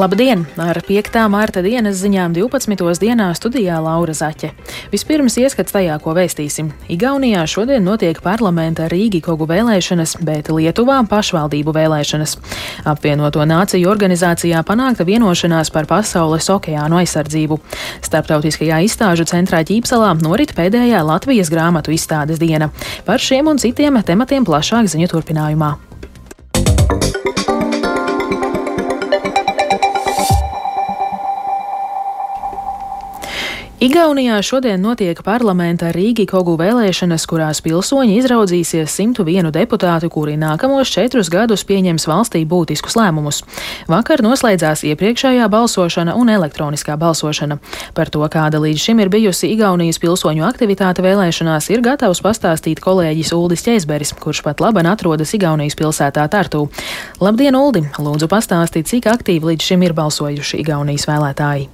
Labdien! Ar 5. mārta dienas ziņām 12. dienā studijā Laura Zaķe. Vispirms ieskats tajā, ko vēstīsim. Igaunijā šodien notiek parlamenta Rīgikogu vēlēšanas, bet Lietuvā pašvaldību vēlēšanas. Apvienoto nāciju organizācijā panākta vienošanās par pasaules okeānu aizsardzību. Starptautiskajā izstāžu centrā Ķīpsalā norit pēdējā Latvijas grāmatu izstādes diena. Par šiem un citiem tematiem plašāk ziņu turpinājumā. Igaunijā šodien notiek parlamenta Rīgikogu vēlēšanas, kurās pilsoņi izraudzīsies 101 deputātu, kuri nākamos četrus gadus pieņems valstī būtiskus lēmumus. Vakar noslēdzās iepriekšējā balsošana un elektroniskā balsošana. Par to, kāda līdz šim ir bijusi Igaunijas pilsoņu aktivitāte vēlēšanās, ir gatavs pastāstīt kolēģis Uldis Čeizberis, kurš pat laban atrodas Igaunijas pilsētā Tartū. Labdien, Uldi! Lūdzu pastāstīt, cik aktīvi līdz šim ir balsojuši Igaunijas vēlētāji.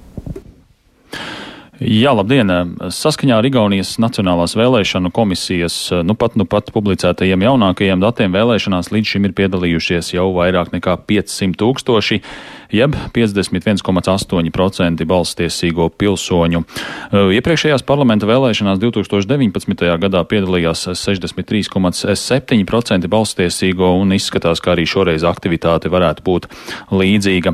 Jā, labdien! Saskaņā ar Igaunijas Nacionālās vēlēšanu komisijas nu pat, nu pat publicētajiem jaunākajiem datiem vēlēšanās līdz šim ir piedalījušies jau vairāk nekā 500 tūkstoši jeb 51,8% balstiesīgo pilsoņu. Iepriekšējās parlamenta vēlēšanās 2019. gadā piedalījās 63,7% balstiesīgo un izskatās, ka arī šoreiz aktivitāte varētu būt līdzīga.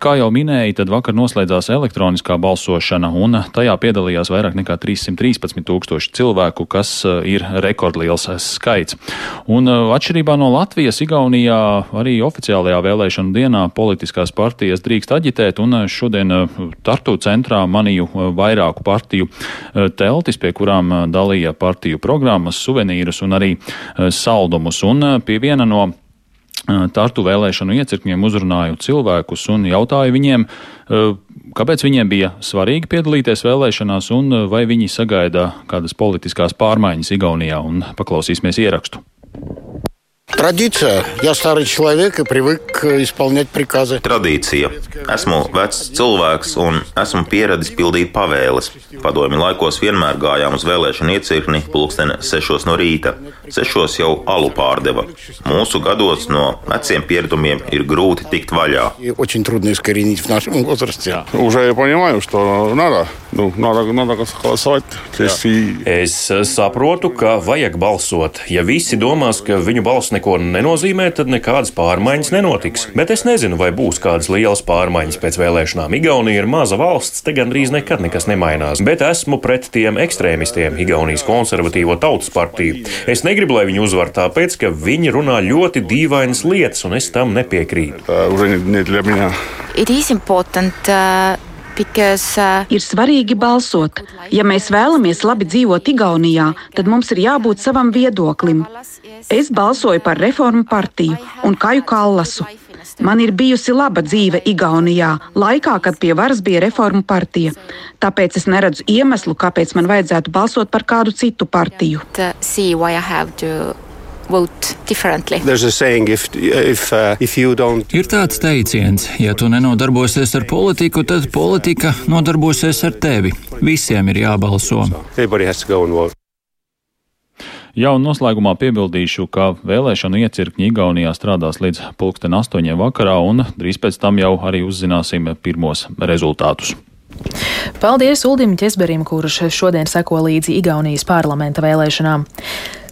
Kā jau minēja, tad vakar noslēdzās elektroniskā balsošana un tajā piedalījās vairāk nekā 313 tūkstoši cilvēku, kas ir rekordliels skaits. Un atšķirībā no Latvijas, Igaunijā arī oficiālajā vēlēšanu dienā politiskās partijas drīkst aģitēt, un eh, šodien eh, Tartu centrā manīju eh, vairāku partiju teltis, pie kurām dalīja partiju programmas, suvenīrus un arī saldumus. Un pie viena no Tartu vēlēšanu iecirkņiem uzrunāju cilvēkus un jautāju viņiem, kāpēc viņiem bija svarīgi piedalīties vēlēšanās un vai viņi sagaida kādas politiskās pārmaiņas Igaunijā, un paklausīsimies ierakstu. Tradīcija. Я старый человек и привык исполнять приказы. Tradīcija. Esmu vecs cilvēks un esmu pieradis pildīt pavēles. Padomju laikos vienmēr gājām uz vēlēšanu iecirkni pulksteni 6 no rīta. 6 jau alu pārdeva. Mūsu gados no veciem pieredumiem ir grūti tikt vaļā. Очень трудно искоренить в нашем возрасте. Уже я понимаю, что надо. Nu, nav, nav, nav klasot, es eh, saprotu, ka vajag balsot. Ja visi domās, ka viņu balss neko nenozīmē, tad nekādas pārmaiņas nenotiks. Bet es nezinu, vai būs kādas lielas pārmaiņas pēc vēlēšanām. Igaunija ir maza valsts, te gandrīz nekad nekas nemainās. Bet esmu pret tiem ekstrēmistiem, Igaunijas konservatīvo tautas partiju. Es negribu, lai viņi uzvar tāpēc, ka viņi runā ļoti dīvainas lietas, un es tam nepiekrītu. Tā, ir īsi important. Uh... Because, uh, ir svarīgi balsot. Ja mēs vēlamies labi dzīvot Igaunijā, tad mums ir jābūt savam viedoklim. Es balsoju par reformu partiju un Kaju Kallasu. Man ir bijusi laba dzīve Igaunijā, laikā, kad pie varas bija reformu partija. Tāpēc es neredzu iemeslu, kāpēc man vajadzētu balsot par kādu citu partiju. Saying, if, if, uh, if Ir tāds teiciens, ja tu nenodarbosies ar politiku, tad politika nodarbosies ar tevi. Visiem ir jābalso. Jā, un noslēgumā piebildīšu, ka vēlēšanu iecirkņi Igaunijā strādās līdz pulksten astoņiem vakarā, un drīz pēc tam jau arī uzzināsim pirmos rezultātus. Paldies Uldim Česberim, kurš šodien seko līdzi Igaunijas parlamenta vēlēšanām.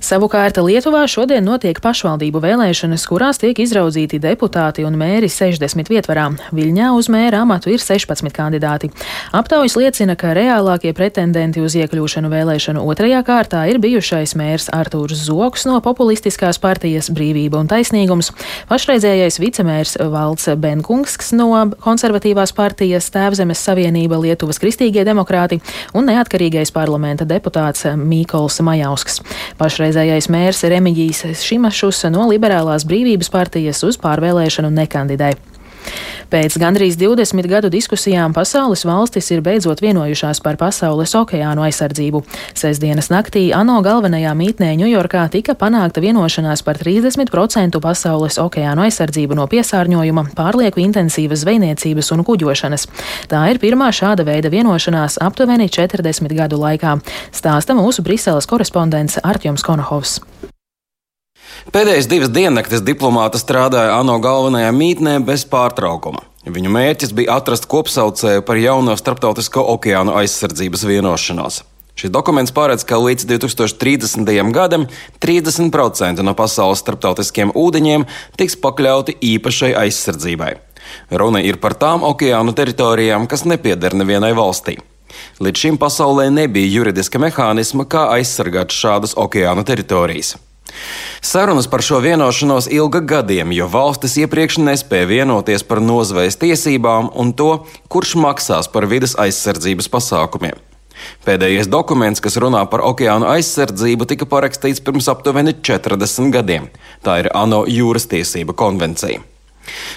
Savukārt Lietuvā šodien notiek pašvaldību vēlēšanas, kurās tiek izraudzīti deputāti un mēri 60 vietvarā. Viļņā uz mēra amatu ir 16 kandidāti. Aptaujas liecina, ka reālākie pretendenti uz iekļūšanu vēlēšanu otrajā kārtā ir bijušais mērs Artūrs Zoks no populistiskās partijas Brīvība un taisnīgums, pašreizējais vicemērs Valds Benkungs no konservatīvās partijas Tēvzemes Savienība Lietuvas Kristīgie demokrāti un neatkarīgais parlamenta deputāts Mīkols Majausks. Pašreiz Pašreizējais mērs Remigijs Šimašus no Liberālās brīvības partijas uz pārvēlēšanu nekandidēja. Pēc gandrīz 20 gadu diskusijām pasaules valstis ir beidzot vienojušās par pasaules okeānu aizsardzību. Sesdienas naktī ANO galvenajā mītnē Ņujorkā tika panākta vienošanās par 30% pasaules okeānu aizsardzību no piesārņojuma, pārlieku intensīvas zvejniecības un kuģošanas. Tā ir pirmā šāda veida vienošanās aptuveni 40 gadu laikā, stāsta mūsu Briseles korespondents Artjoms Konohovs. Pēdējais divas diennaktis diplomāta strādāja ANO galvenajā mītnē bez pārtraukuma. Viņu mērķis bija atrast kopsaucēju par jauno starptautisko okeānu aizsardzības vienošanos. Šis dokuments paredz, ka līdz 2030. gadam 30% no pasaules starptautiskiem ūdeņiem tiks pakļauti īpašai aizsardzībai. Runa ir par tām okeānu teritorijām, kas nepieder nevienai valstī. Līdz šim pasaulē nebija juridiska mehānisma, kā aizsargāt šādas okeāna teritorijas. Sarunas par šo vienošanos ilga gadiem, jo valstis iepriekš nespēja vienoties par nozvejas tiesībām un to, kurš maksās par vidas aizsardzības pasākumiem. Pēdējais dokuments, kas runā par okeānu aizsardzību, tika parakstīts pirms aptuveni 40 gadiem. Tā ir ANO jūras tiesība konvencija.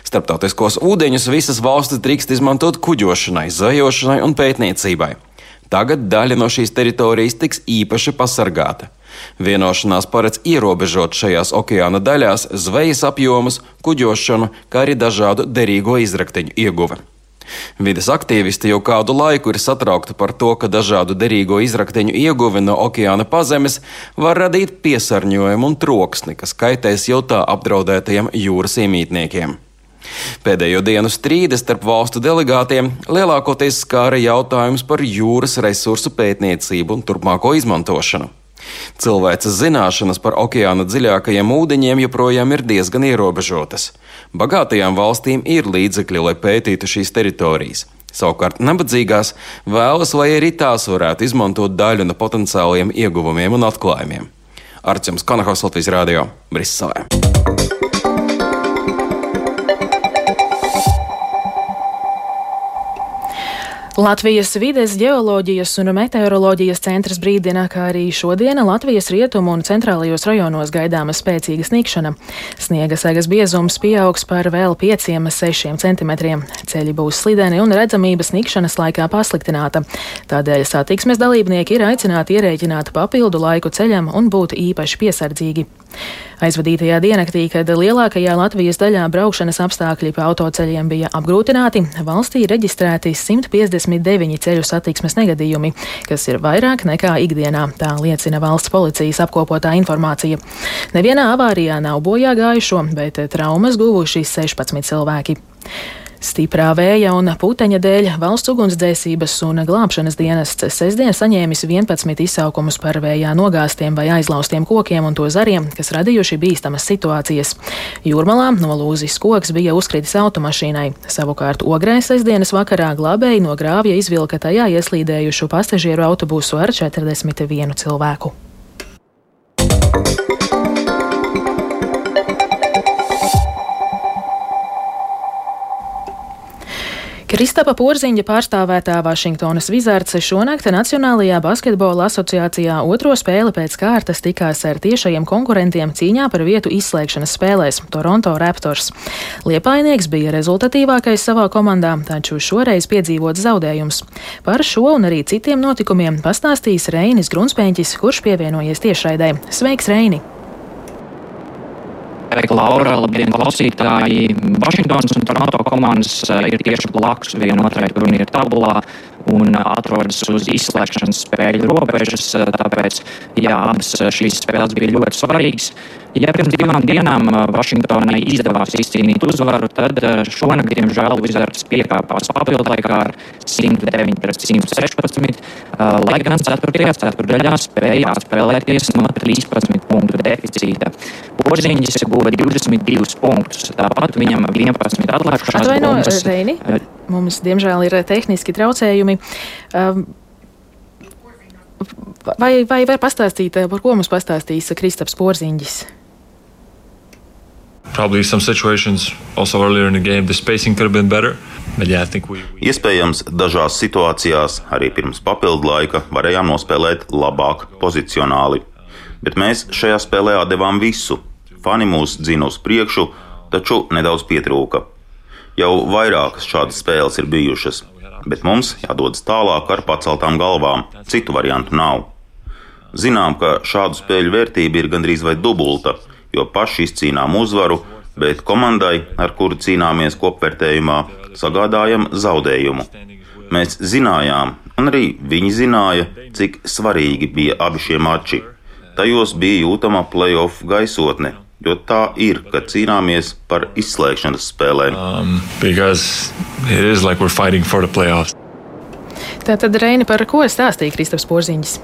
Starptautiskos ūdeņus visas valstis drīkst izmantot kuģošanai, zvejošanai un pētniecībai. Tagad daļa no šīs teritorijas tiks īpaši pasargāta. Vienošanās paredz ierobežot šajās okeāna daļās zvejas apjomus, kuģošanu, kā arī dažādu derīgo izrakteņu ieguvi. Vides aktīvisti jau kādu laiku ir satraukti par to, ka dažādu derīgo izrakteņu ieguve no okeāna pazemes var radīt piesārņojumu un troksni, kas kaitēs jau tā apdraudētajiem jūras iemītniekiem. Pēdējo dienu strīdi starp valstu delegātiem lielākoties skāra jautājums par jūras resursu pētniecību un turpmāko izmantošanu. Cilvēces zināšanas par okeāna dziļākajiem ūdeņiem joprojām ir diezgan ierobežotas. Bagātajām valstīm ir līdzekļi, lai pētītu šīs teritorijas. Savukārt nabadzīgās vēlas, lai arī tās varētu izmantot daļu no potenciālajiem ieguvumiem un atklājumiem. Arčuns Kanahaus Latvijas Rādio Briselē. Latvijas vides, geoloģijas un meteoroloģijas centrs brīdina, ka arī šodiena Latvijas rietumu un centrālajos rajonos gaidāma spēcīga sniegšana. Sniega segas biezums pieaugs par vēl 5-6 cm. Ceļi būs slideni un redzamība sniegšanas laikā pasliktināta. Tādēļ satiksmes dalībnieki ir aicināti ierēķināt papildu laiku ceļam un būt īpaši piesardzīgi. Aizvadītajā diennaktī, kad lielākajā Latvijas daļā braukšanas apstākļi pa autoceļiem bija apgrūtināti, valstī reģistrēti 159 ceļu satiksmes negadījumi, kas ir vairāk nekā ikdienā, tā liecina valsts policijas apkopotā informācija. Nevienā avārijā nav bojā gājušo, bet traumas guvuši 16 cilvēki. Stiprā vēja un puteņa dēļ valsts ugunsdzēsības un glābšanas dienests sestdien saņēmis 11 izsaukumus par vējā nogāztiem vai aizlaustiem kokiem un to zariem, kas radījuši bīstamas situācijas. Jūrmalā nolūzis koks bija uzkritis automašīnai. Savukārt ogrē sestdienas vakarā glābēji no grāvja izvilka tajā ieslīdējušu pasažieru autobusu ar 41 cilvēku. Kristapa Porziņa pārstāvētā Vašingtonas Wizards šonakt Nacionālajā basketbola asociācijā otro spēli pēc kārtas tikās ar tiešajiem konkurentiem cīņā par vietu izslēgšanas spēlēs - Toronto Raptors. Liepainieks bija rezultatīvākais savā komandā, taču šoreiz piedzīvots zaudējums. Par šo un arī citiem notikumiem pastāstīs Reinis Grunspēņķis, kurš pievienojies tiešraidē. Sveiks, Reini! Sveika, Laura, labdien, klausītāji! Vašingtonas un Toronto komandas eh, ir tieši blakus vienotrai turnīra tabulā un atrodas uz izslēgšanas spēļu robežas, eh, tāpēc, jā, abas eh, šīs spēles bija ļoti svarīgas. Ja pirms divām dienām Vašingtonai izdevās izcīnīt uzvaru, tad šonakt, diemžēl, Wizards piekāpās papildlaikā ar 109 pret 116, lai gan 4. ceturdaļā spēja atspēlēties no 13 punktu deficīta. Porziņģis guva 22 punktus, tāpat viņam 11 atlikušās Atvaino. Reini, mums diemžēl ir tehniski traucējumi. Um, Vai, vai var pastāstīt, par ko mums pastāstīs Kristaps Porziņģis? Probably some situations also earlier in the game, the spacing could have been better. Yeah, we, we... Iespējams, dažās situācijās, arī pirms papildu laika, varējām nospēlēt labāk pozicionāli. Bet mēs šajā spēlē devām visu. Fani mūs dzina uz priekšu, taču nedaudz pietrūka. Jau vairākas šādas spēles ir bijušas, bet mums jādodas tālāk ar paceltām galvām. Citu variantu nav. Zinām, ka šādu spēļu vērtība ir gandrīz vai dubulta jo paši izcīnām uzvaru, bet komandai, ar kuru cīnāmies kopvērtējumā, sagādājam zaudējumu. Mēs zinājām, un arī viņi zināja, cik svarīgi bija abi šie mači. Tajos bija jūtama playoff gaisotne, jo tā ir, ka cīnāmies par izslēgšanas spēlēm. Um, like Tātad, Reini, par ko stāstīja Kristaps Porziņš?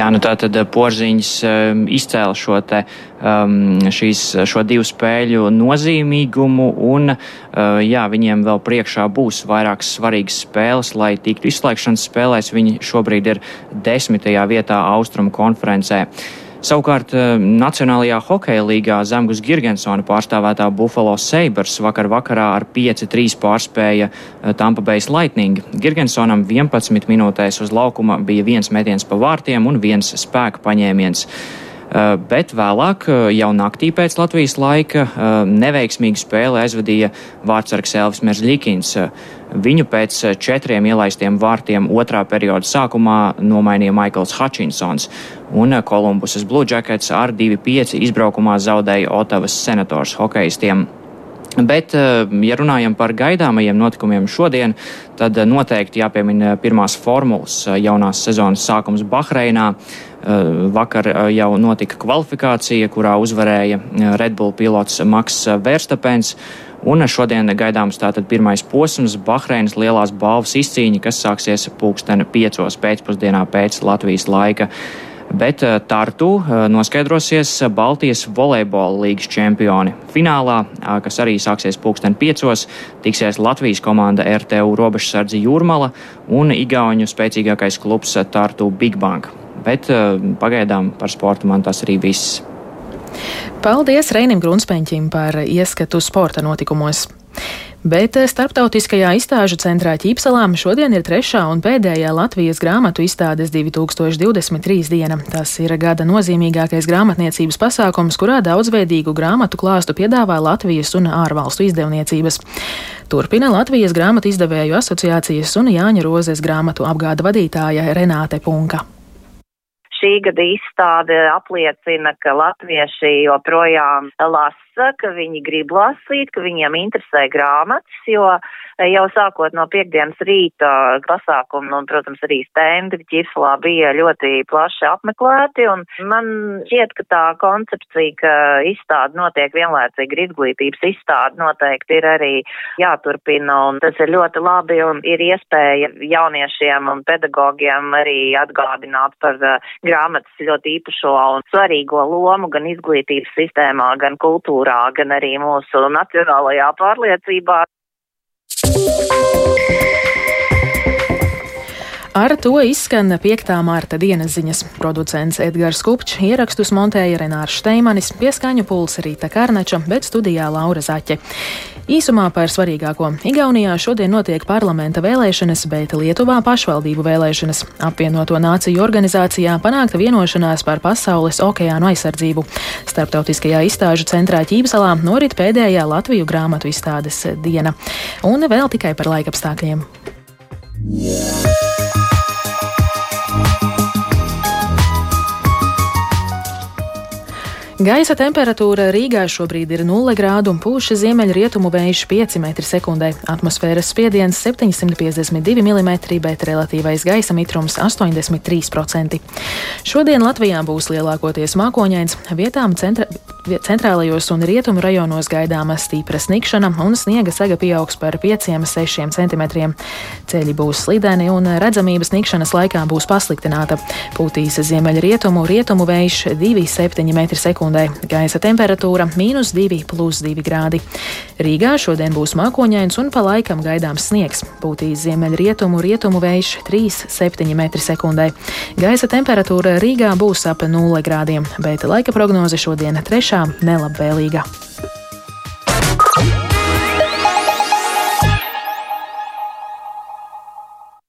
Jā, nu tā tad porziņš um, izcēla šo, te, um, šīs, šo divu spēļu nozīmīgumu, un uh, jā, viņiem vēl priekšā būs vairākas svarīgas spēles, lai tiktu izslēgšanas spēlēs. Viņi šobrīd ir desmitajā vietā Austrumu konferencē. Savukārt eh, Nacionālajā hokeja līgā Zemgus Girgensona pārstāvētā Buffalo Sabres vakar vakarā ar 5-3 pārspēja eh, Tampa Bay Lightning. Girgensonam 11 minūtēs uz laukuma bija viens metiens pa vārtiem un viens spēka paņēmiens. Eh, bet vēlāk, jau naktī pēc Latvijas laika, neveiksmīgu spēli aizvadīja vārdsargs Elvis Merzlikins. Viņu pēc četriem ielaistiem vārtiem otrā perioda sākumā nomainīja Maikls Hutchinsons, un Kolumbusas Blue Jackets ar 2-5 izbraukumā zaudēja Otavas senators hokeistiem. Bet, ja runājam par gaidāmajiem notikumiem šodien, tad noteikti jāpiemina pirmās formulas jaunās sezonas sākums Bahreinā. Vakar jau notika kvalifikācija, kurā uzvarēja Red Bull pilots Maks Verstapens. Un šodien gaidāms tātad pirmais posms Bahreinas lielās balvas izcīņa, kas sāksies pulksteni piecos pēcpusdienā pēc Latvijas laika. Bet eh, Tartu eh, noskaidrosies Baltijas volejbola līgas čempioni. Finālā, eh, kas arī sāksies pulksten piecos, tiksies Latvijas komanda RTU robežsardzi Jūrmala un Igauņu spēcīgākais klubs Tartu Big Bang. Bet pagaidām par sportu man tas arī viss. Paldies Reinim Grunspeņķim par ieskatu sporta notikumos. Bet starptautiskajā izstāžu centrā Ķīpselām šodien ir trešā un pēdējā Latvijas grāmatu izstādes 2023 diena. Tas ir gada nozīmīgākais grāmatniecības pasākums, kurā daudzveidīgu grāmatu klāstu piedāvā Latvijas un ārvalstu izdevniecības. Turpina Latvijas grāmatu izdevēju asociācijas un Jāņa Rozes grāmatu apgāda vadītāja Renāte Punka šī gada izstāde apliecina, ka latvieši joprojām lasa, ka viņi grib lasīt, ka viņiem interesē grāmatas, jo jau sākot no piekdienas rīta pasākumu un, protams, arī stendi ķirslā bija ļoti plaši apmeklēti, un man šķiet, ka tā koncepcija, ka izstāde notiek vienlaicīgi ar izglītības izstādi, noteikti ir arī jāturpina, un tas ir ļoti labi, un ir iespēja jauniešiem un pedagogiem arī atgādināt par uh, grāmatas ļoti īpašo un svarīgo lomu gan izglītības sistēmā, gan kultūrā, gan arī mūsu nacionālajā pārliecībā. Ar to izskan 5. mārta dienas ziņas. Producents Edgars Kupčs, ierakstus montēja Renārs Šteimanis, pieskaņu pulsa Rīta Karneča, bet studijā Laura Zaķe. Īsumā par svarīgāko. Igaunijā šodien notiek parlamenta vēlēšanas, bet Lietuvā pašvaldību vēlēšanas. Apvienoto nāciju organizācijā panākta vienošanās par pasaules okeānu aizsardzību. Starptautiskajā izstāžu centrā Ķīpsalā norit pēdējā Latviju grāmatu izstādes diena. Un vēl tikai par laikapstākļiem. Yeah. Gaisa temperatūra Rīgā šobrīd ir 0 grādu un pūša ziemeļrietumu vējš 5 m2. Atmosfēras spiediens 752 mm, bet relatīvais gaisa mitrums 83%. Šodien Latvijā būs lielākoties mākoņains, vietām centra, centrālajos un rietumu rajonos gaidāma stīpra snikšana un sniega saga pieaugs par 5-6 cm. Ceļi būs slideni un redzamība snikšanas laikā būs pasliktināta. Pūtīs ziemeļrietumu rietumu vējš 2,7 m2 sekundē. Gaisa temperatūra - mīnus 2,2 grādi. Rīgā šodien būs mākoņains un pa laikam gaidāms sniegs. Būtīs ziemeļrietumu rietumu vējš 3,7 m2. Gaisa temperatūra Rīgā būs ap 0 grādiem, bet laika prognoze šodien trešā nelabvēlīga.